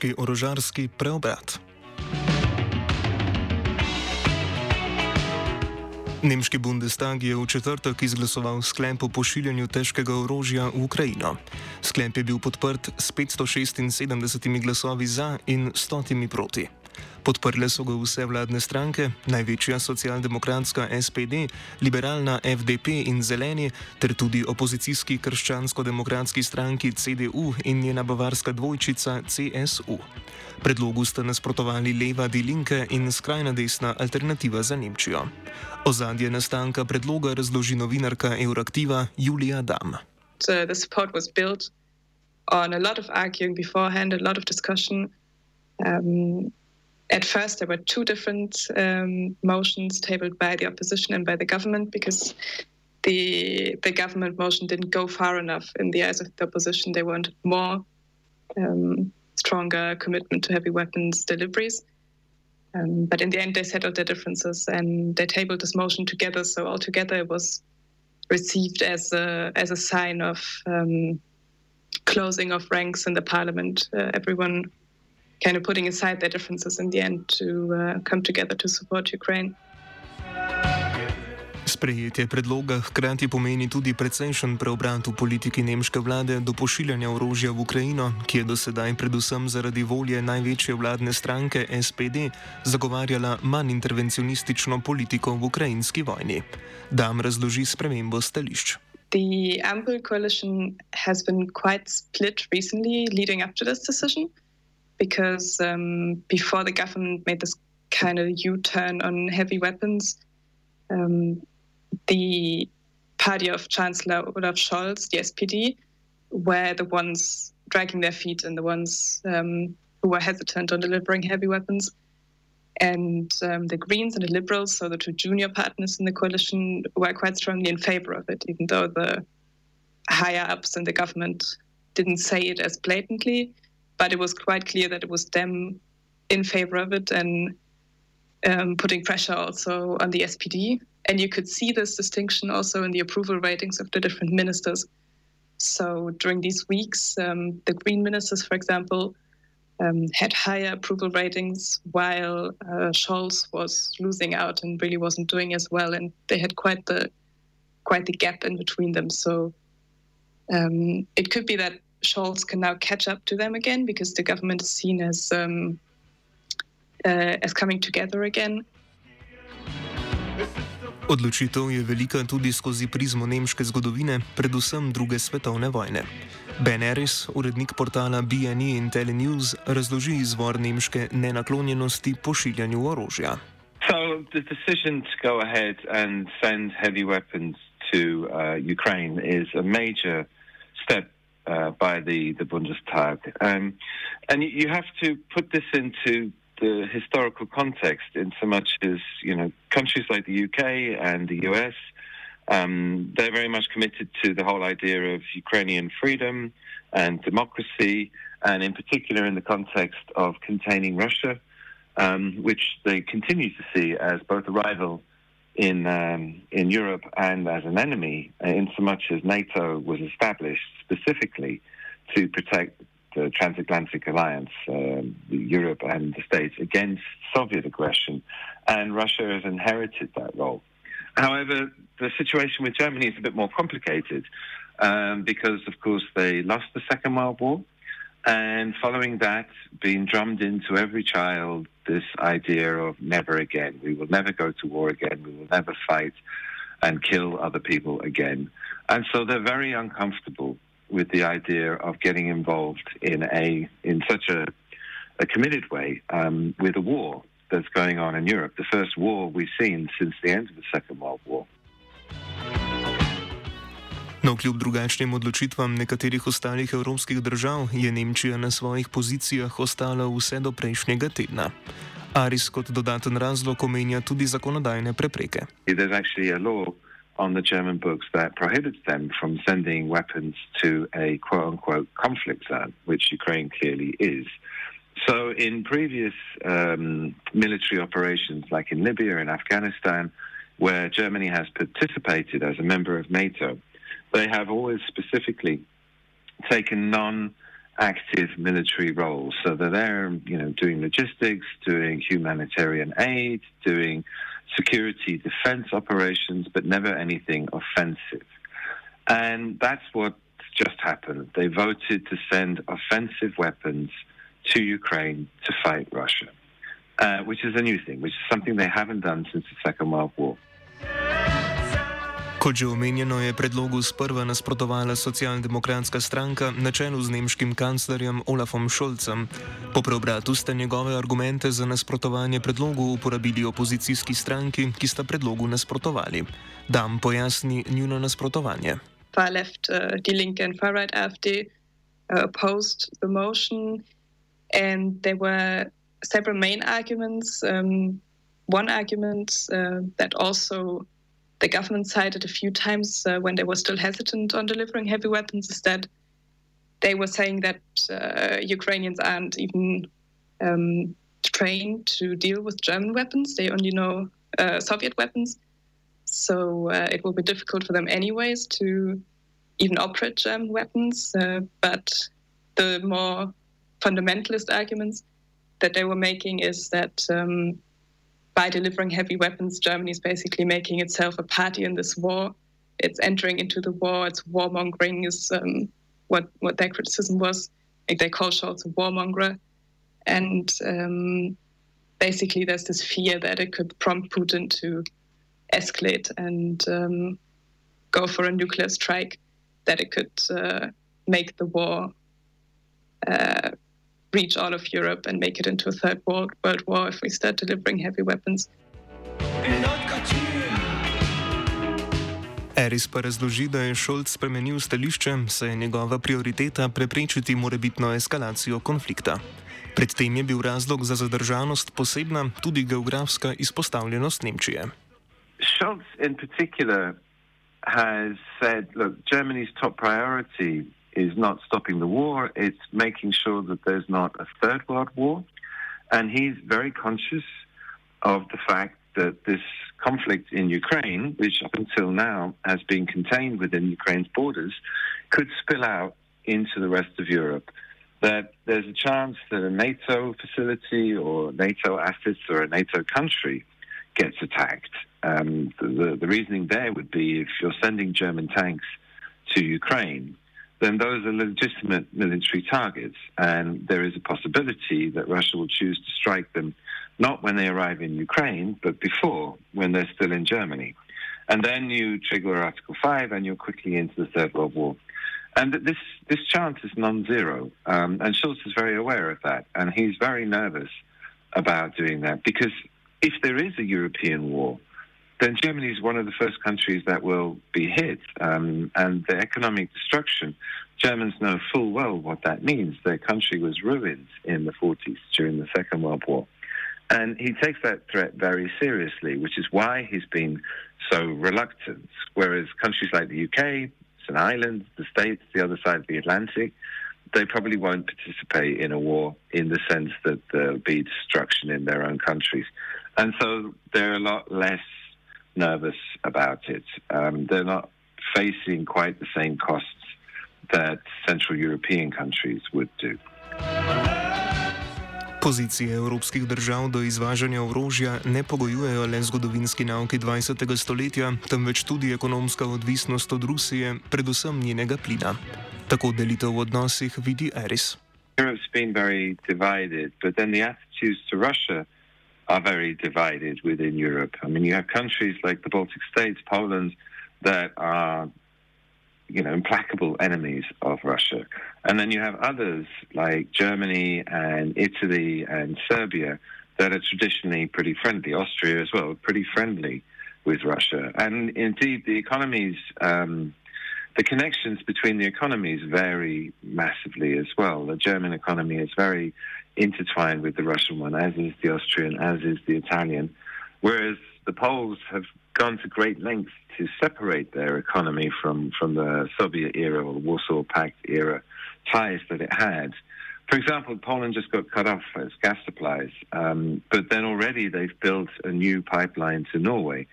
Nemški orožarski preobrat. Nemški Bundestag je v četrtek izglasoval sklep o pošiljanju težkega orožja v Ukrajino. Sklep je bil podprt s 576 glasovi za in 100 proti. Podprle so ga vse vladne stranke, največja socialdemokratska SPD, liberalna FDP in zeleni, ter tudi opozicijski krščansko-demokratski stranki CDU in njena bavarska dvojčica CSU. Predlogu sta nasprotovali leva Die Linke in skrajna desna alternativa za Nemčijo. Ozadje nastanka predloga razloži novinarka Euraktiva Julija Dam. So the support was built on a lot of arguing beforehand, a lot of discussion. Um, at first there were two different um, motions tabled by the opposition and by the government because the the government motion didn't go far enough in the eyes of the opposition. They wanted more um, stronger commitment to heavy weapons deliveries. Um, but in the end, they settled their differences and they tabled this motion together. So altogether, it was received as a as a sign of um, closing of ranks in the parliament. Uh, everyone kind of putting aside their differences in the end to uh, come together to support Ukraine. Sprejetje predloga hkrati pomeni tudi precejšen preobrat v politiki nemške vlade do pošiljanja orožja v Ukrajino, ki je do sedaj predvsem zaradi volje največje vladne stranke SPD zagovarjala manj intervencionistično politiko v ukrajinski vojni. Dam razloži spremembo stališč. The Ample coalition has been quite split recently leading up to this decision. Because um, before the government made this kind of U-turn on heavy weapons, um, the party of Chancellor Olaf Scholz, the SPD, were the ones dragging their feet and the ones um, who were hesitant on delivering heavy weapons. And um, the Greens and the Liberals, so the two junior partners in the coalition, were quite strongly in favor of it, even though the higher ups in the government didn't say it as blatantly but it was quite clear that it was them in favor of it and um, putting pressure also on the SPD. And you could see this distinction also in the approval ratings of the different ministers. So during these weeks, um, the Green ministers, for example, um, had higher approval ratings, while uh, Scholz was losing out and really wasn't doing as well. And they had quite the quite the gap in between them. So um, it could be that Scholz can now catch up to them again because the government is seen as um, uh, as coming together again. Odločitev je velika tudi skozi prizmo nemške zgodovine, predvsem druge svetovne vojne. Ben Harris, urednik portala BNE in Telenews, razloži izvor nemške nenaklonjenosti pošiljanju orožja. So the decision to go ahead and send heavy weapons to uh, Ukraine is a major step uh, by the, the Bundestag. Um, and you have to put this into the historical context in so much as, you know, countries like the UK and the US, um, they're very much committed to the whole idea of Ukrainian freedom and democracy, and in particular in the context of containing Russia, um, which they continue to see as both a rival in um, in Europe and as an enemy, uh, in so much as NATO was established specifically to protect the transatlantic alliance, um, Europe and the States, against Soviet aggression, and Russia has inherited that role. However, the situation with Germany is a bit more complicated um, because, of course, they lost the Second World War. And following that, being drummed into every child this idea of never again. We will never go to war again. We will never fight and kill other people again. And so they're very uncomfortable with the idea of getting involved in a in such a, a committed way um, with a war that's going on in Europe, the first war we've seen since the end of the Second World War. No, kljub drugačnim odločitvam nekaterih ostalih evropskih držav je Nemčija na svojih pozicijah ostala vse do prejšnjega tedna. Aris kot dodaten razlog omenja tudi zakonodajne prepreke. On the German books that prohibits them from sending weapons to a quote unquote conflict zone, which Ukraine clearly is. So, in previous um, military operations, like in Libya and Afghanistan, where Germany has participated as a member of NATO, they have always specifically taken non active military roles. So they're there, you know, doing logistics, doing humanitarian aid, doing security defense operations, but never anything offensive. And that's what just happened. They voted to send offensive weapons to Ukraine to fight Russia, uh, which is a new thing, which is something they haven't done since the Second World War. Kot že omenjeno, je predlogu sprva nasprotovala socialdemokratska stranka na čelu z nemškim kanclerjem Olafom Scholzem. Po preobratu ste njegove argumente za nasprotovanje predlogu uporabili opozicijski stranki, ki sta predlogu nasprotovali. Dam pojasni njuno nasprotovanje. Far left, uh, Die Linke and far right AfD uh, opposed the motion, and there were several main arguments. Um, one argument uh, that also the government cited a few times uh, when they were still hesitant on delivering heavy weapons is that they were saying that uh, Ukrainians aren't even um, trained to deal with German weapons. They only know uh, Soviet weapons. So uh, it will be difficult for them, anyways, to even operate German weapons. Uh, but the more fundamentalist arguments that they were making is that um, by delivering heavy weapons, Germany is basically making itself a party in this war. It's entering into the war. It's warmongering is um, what what their criticism was. Like they call Scholz a warmonger, and um, basically there's this fear that it could prompt Putin to escalate and um, go for a nuclear strike. That it could uh, make the war uh, reach all of Europe and make it into a third world, world war if we start delivering heavy weapons. Eris pa razloži, da je Šolc spremenil stališče, saj je njegova prioriteta preprečiti morebitno eskalacijo konflikta. Predtem je bil razlog za zadržanost posebna tudi geografska izpostavljenost Nemčije. Scholz in particular has said, look, Germany's top priority is not stopping the war, it's making sure that there's not a third world war. And he's very conscious of the fact that this conflict in Ukraine, which up until now has been contained within Ukraine's borders, could spill out into the rest of Europe. That there's a chance that a NATO facility or NATO assets or a NATO country gets attacked. Um, the, the reasoning there would be if you're sending German tanks to Ukraine, then those are legitimate military targets. And there is a possibility that Russia will choose to strike them not when they arrive in Ukraine, but before, when they're still in Germany. And then you trigger Article 5 and you're quickly into the Third World War. And this, this chance is non zero. Um, and Scholz is very aware of that. And he's very nervous about doing that because if there is a European war, then Germany is one of the first countries that will be hit. Um, and the economic destruction, Germans know full well what that means. Their country was ruined in the 40s during the Second World War. And he takes that threat very seriously, which is why he's been so reluctant. Whereas countries like the UK, it's an island, the States, the other side of the Atlantic, they probably won't participate in a war in the sense that there'll be destruction in their own countries. And so they're a lot less nervous about it. Um, they're not facing quite the same costs that Central European countries would do. Pozicije evropskih držav do izvažanja orožja ne pogojujejo le zgodovinski nauki 20. stoletja, temveč tudi ekonomska odvisnost od Rusije, predvsem njenega plina. Tako delitev v odnosih vidi Eris. Europe's been very divided, but then the attitudes to Russia are very divided within Europe. I mean, you have countries like the Baltic states, Poland, that are, you know, implacable enemies of Russia. And then you have others like Germany and Italy and Serbia that are traditionally pretty friendly, Austria as well, pretty friendly with Russia. And indeed, the economies, um, the connections between the economies vary massively as well. The German economy is very intertwined with the Russian one, as is the Austrian, as is the Italian. Whereas the Poles have gone to great lengths to separate their economy from, from the Soviet era or the Warsaw Pact era ties that it had. For example, Poland just got cut off its gas supplies, um, but then already they've built a new pipeline to Norway.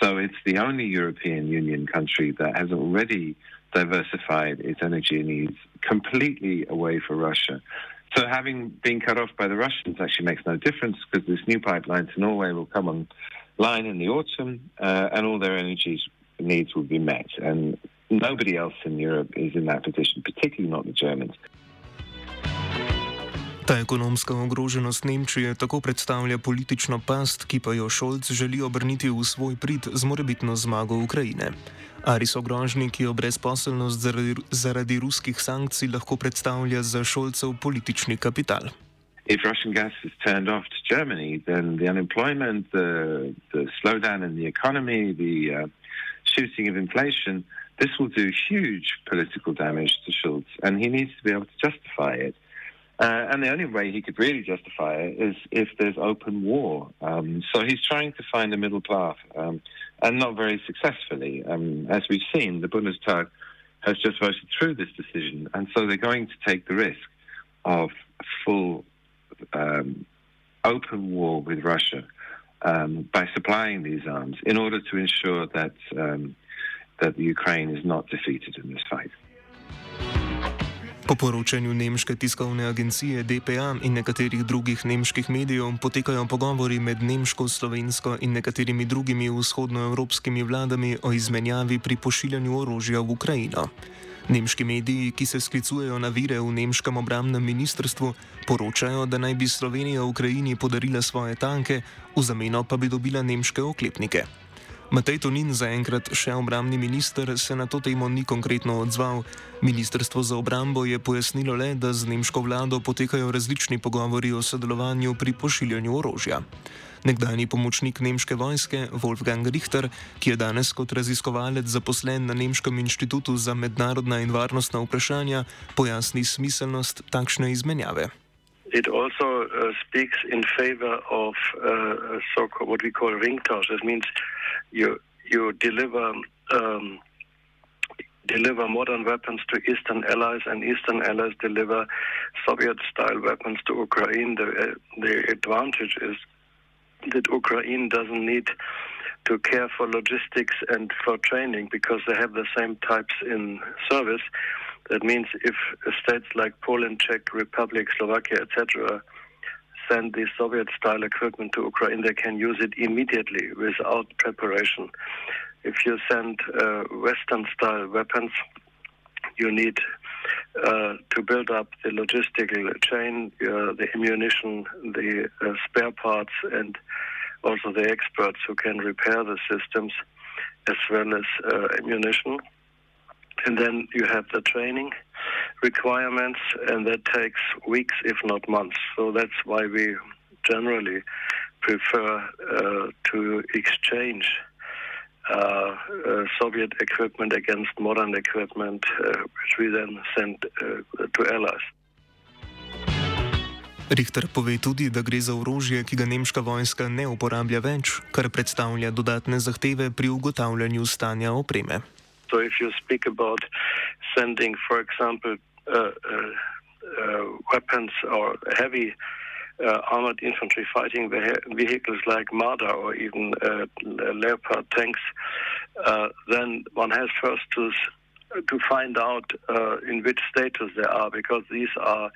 So it's the only European Union country that has already diversified its energy needs completely away from Russia. So having been cut off by the Russians actually makes no difference because this new pipeline to Norway will come online in the autumn uh, and all their energy needs will be met. And nobody else in Europe is in that position, particularly not the Germans. Ta ekonomska ogroženost Nemčije tako predstavlja politično past, ki pa jo Šolc želi obrniti v svoj prid z morebitno zmago Ukrajine. Ali so grožnji, ki jo brezposelnost zaradi, zaradi ruskih sankcij lahko predstavlja za Šolcev politični kapital? If Russian gas is turned off to Germany, then the unemployment, the, the slowdown in the economy, the uh, shooting of inflation, this will do huge political damage to Schultz, and he needs to be able to justify it. Uh, and the only way he could really justify it is if there's open war. Um, so he's trying to find a middle path, um, and not very successfully. Um, as we've seen, the Bundestag has just voted through this decision, and so they're going to take the risk of full um, open war with Russia um, by supplying these arms in order to ensure that um, that Ukraine is not defeated in this fight. Po poročanju nemške tiskovne agencije DPA in nekaterih drugih nemških medijev potekajo pogovori med nemško, slovensko in nekaterimi drugimi vzhodnoevropskimi vladami o izmenjavi pri pošiljanju orožja v Ukrajino. Nemški mediji, ki se sklicujejo na vire v nemškem obramnem ministrstvu, poročajo, da naj bi Slovenija Ukrajini podarila svoje tanke, v zameno pa bi dobila nemške oklepnike. Matej Tonin, zaenkrat še obramni minister, se na to temo ni konkretno odzval. Ministrstvo za obrambo je pojasnilo le, da z nemško vlado potekajo različni pogovori o sodelovanju pri pošiljanju orožja. Nekdani pomočnik nemške vojske Wolfgang Richter, ki je danes kot raziskovalec zaposlen na Nemškem inštitutu za mednarodna in varnostna vprašanja, pojasni smiselnost takšne izmenjave. it also uh, speaks in favor of uh, so what we call ringtausch. That means you you deliver um, deliver modern weapons to Eastern allies, and Eastern allies deliver Soviet-style weapons to Ukraine. The uh, the advantage is that Ukraine doesn't need to care for logistics and for training because they have the same types in service that means if states like Poland, Czech Republic, Slovakia, etc., send the Soviet-style equipment to Ukraine, they can use it immediately without preparation. If you send uh, Western-style weapons, you need uh, to build up the logistical chain, uh, the ammunition, the uh, spare parts, and also the experts who can repair the systems, as well as uh, ammunition and then you have the training requirements, and that takes weeks, if not months. So that's why we generally prefer uh, to exchange uh, uh, Soviet equipment against modern equipment, uh, which we then send uh, to allies. Richter pove tudi, da gre za orožje, ki ga nemška vojska ne uporablja več, kar predstavlja dodatne zahteve pri ugotavljanju stanja opreme. So if you speak about sending, for example, uh, uh, uh weapons or heavy uh, armored infantry fighting vehicles like Marder or even uh, Leopard tanks, then one has first to to find out in which status they are, because these are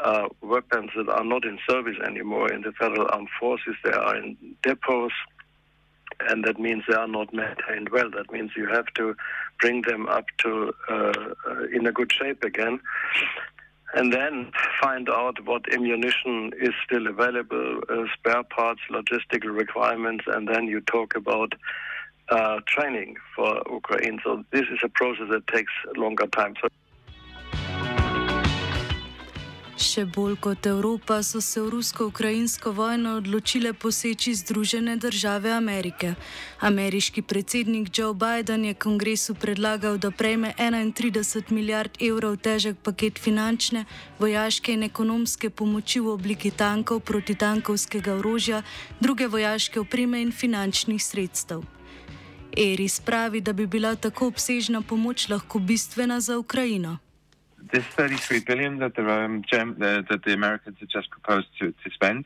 uh, weapons that are not in service anymore in the Federal Armed Forces. They are in depots, and that means they are not maintained well. That means you have to bring them up to uh, uh, in a good shape again, and then find out what ammunition is still available, uh, spare parts, logistical requirements, and then you talk about. Uh, training for Ukraine. So this is a process that takes longer time. So Še bolj kot Evropa so se v rusko-ukrajinsko vojno odločile poseči Združene države Amerike. Ameriški predsednik Joe Biden je kongresu predlagal, da prejme 31 milijard evrov težek paket finančne, vojaške in ekonomske pomoči v obliki tankov, protitankovskega orožja, druge vojaške opreme in finančnih sredstev. Eris pravi, da bi bila tako obsežna pomoč lahko bistvena za Ukrajino. This 33 billion that the, um, gem, that the Americans have just proposed to, to spend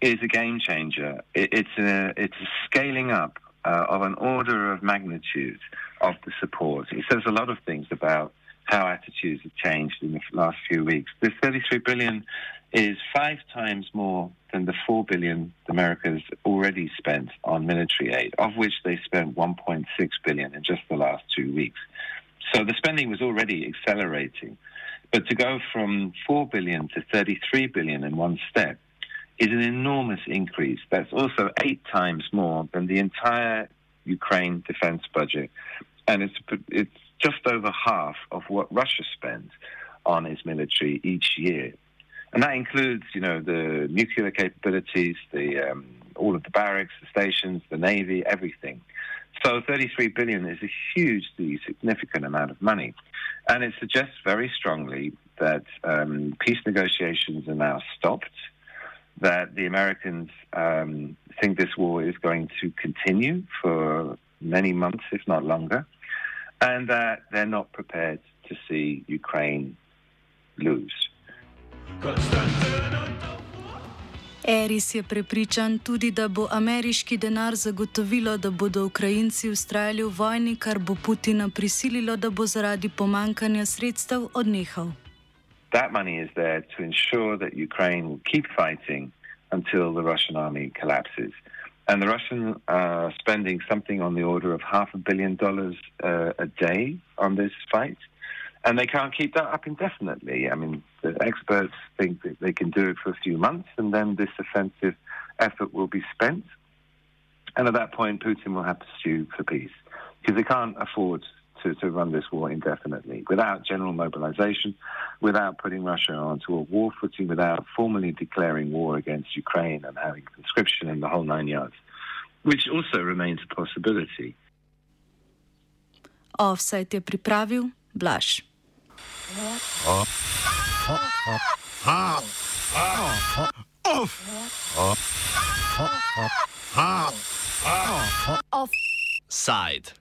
is a game changer. It, it's a it's a scaling up uh, of an order of magnitude of the support. It says a lot of things about how attitudes have changed in the last few weeks. This 33 billion is five times more than the 4 billion Americans already spent on military aid, of which they spent 1.6 billion in just the last two weeks. So the spending was already accelerating. But to go from 4 billion to 33 billion in one step is an enormous increase. That's also eight times more than the entire Ukraine defense budget. And it's, it's just over half of what Russia spends on its military each year. And that includes, you know, the nuclear capabilities, the um, all of the barracks, the stations, the navy, everything. So 33 billion is a hugely significant amount of money, and it suggests very strongly that um, peace negotiations are now stopped. That the Americans um, think this war is going to continue for many months, if not longer, and that they're not prepared to see Ukraine lose. Eris je prepričan tudi, da bo ameriški denar zagotovilo, da bodo Ukrajinci ustrajali v vojni, kar bo Putina prisililo, da bo zaradi pomankanja sredstev odnehal. That money is there to ensure that Ukraine will keep fighting until the Russian army collapses. And the Russians are spending something on the order of half a billion dollars uh, a day on this fight. And they can't keep that up indefinitely. I mean, the experts think that they can do it for a few months, and then this offensive effort will be spent. And at that point, Putin will have to sue for peace because they can't afford to, to run this war indefinitely without general mobilization, without putting Russia onto a war footing, without formally declaring war against Ukraine and having conscription in the whole nine yards, which also remains a possibility. Offside je pripravil. Offside.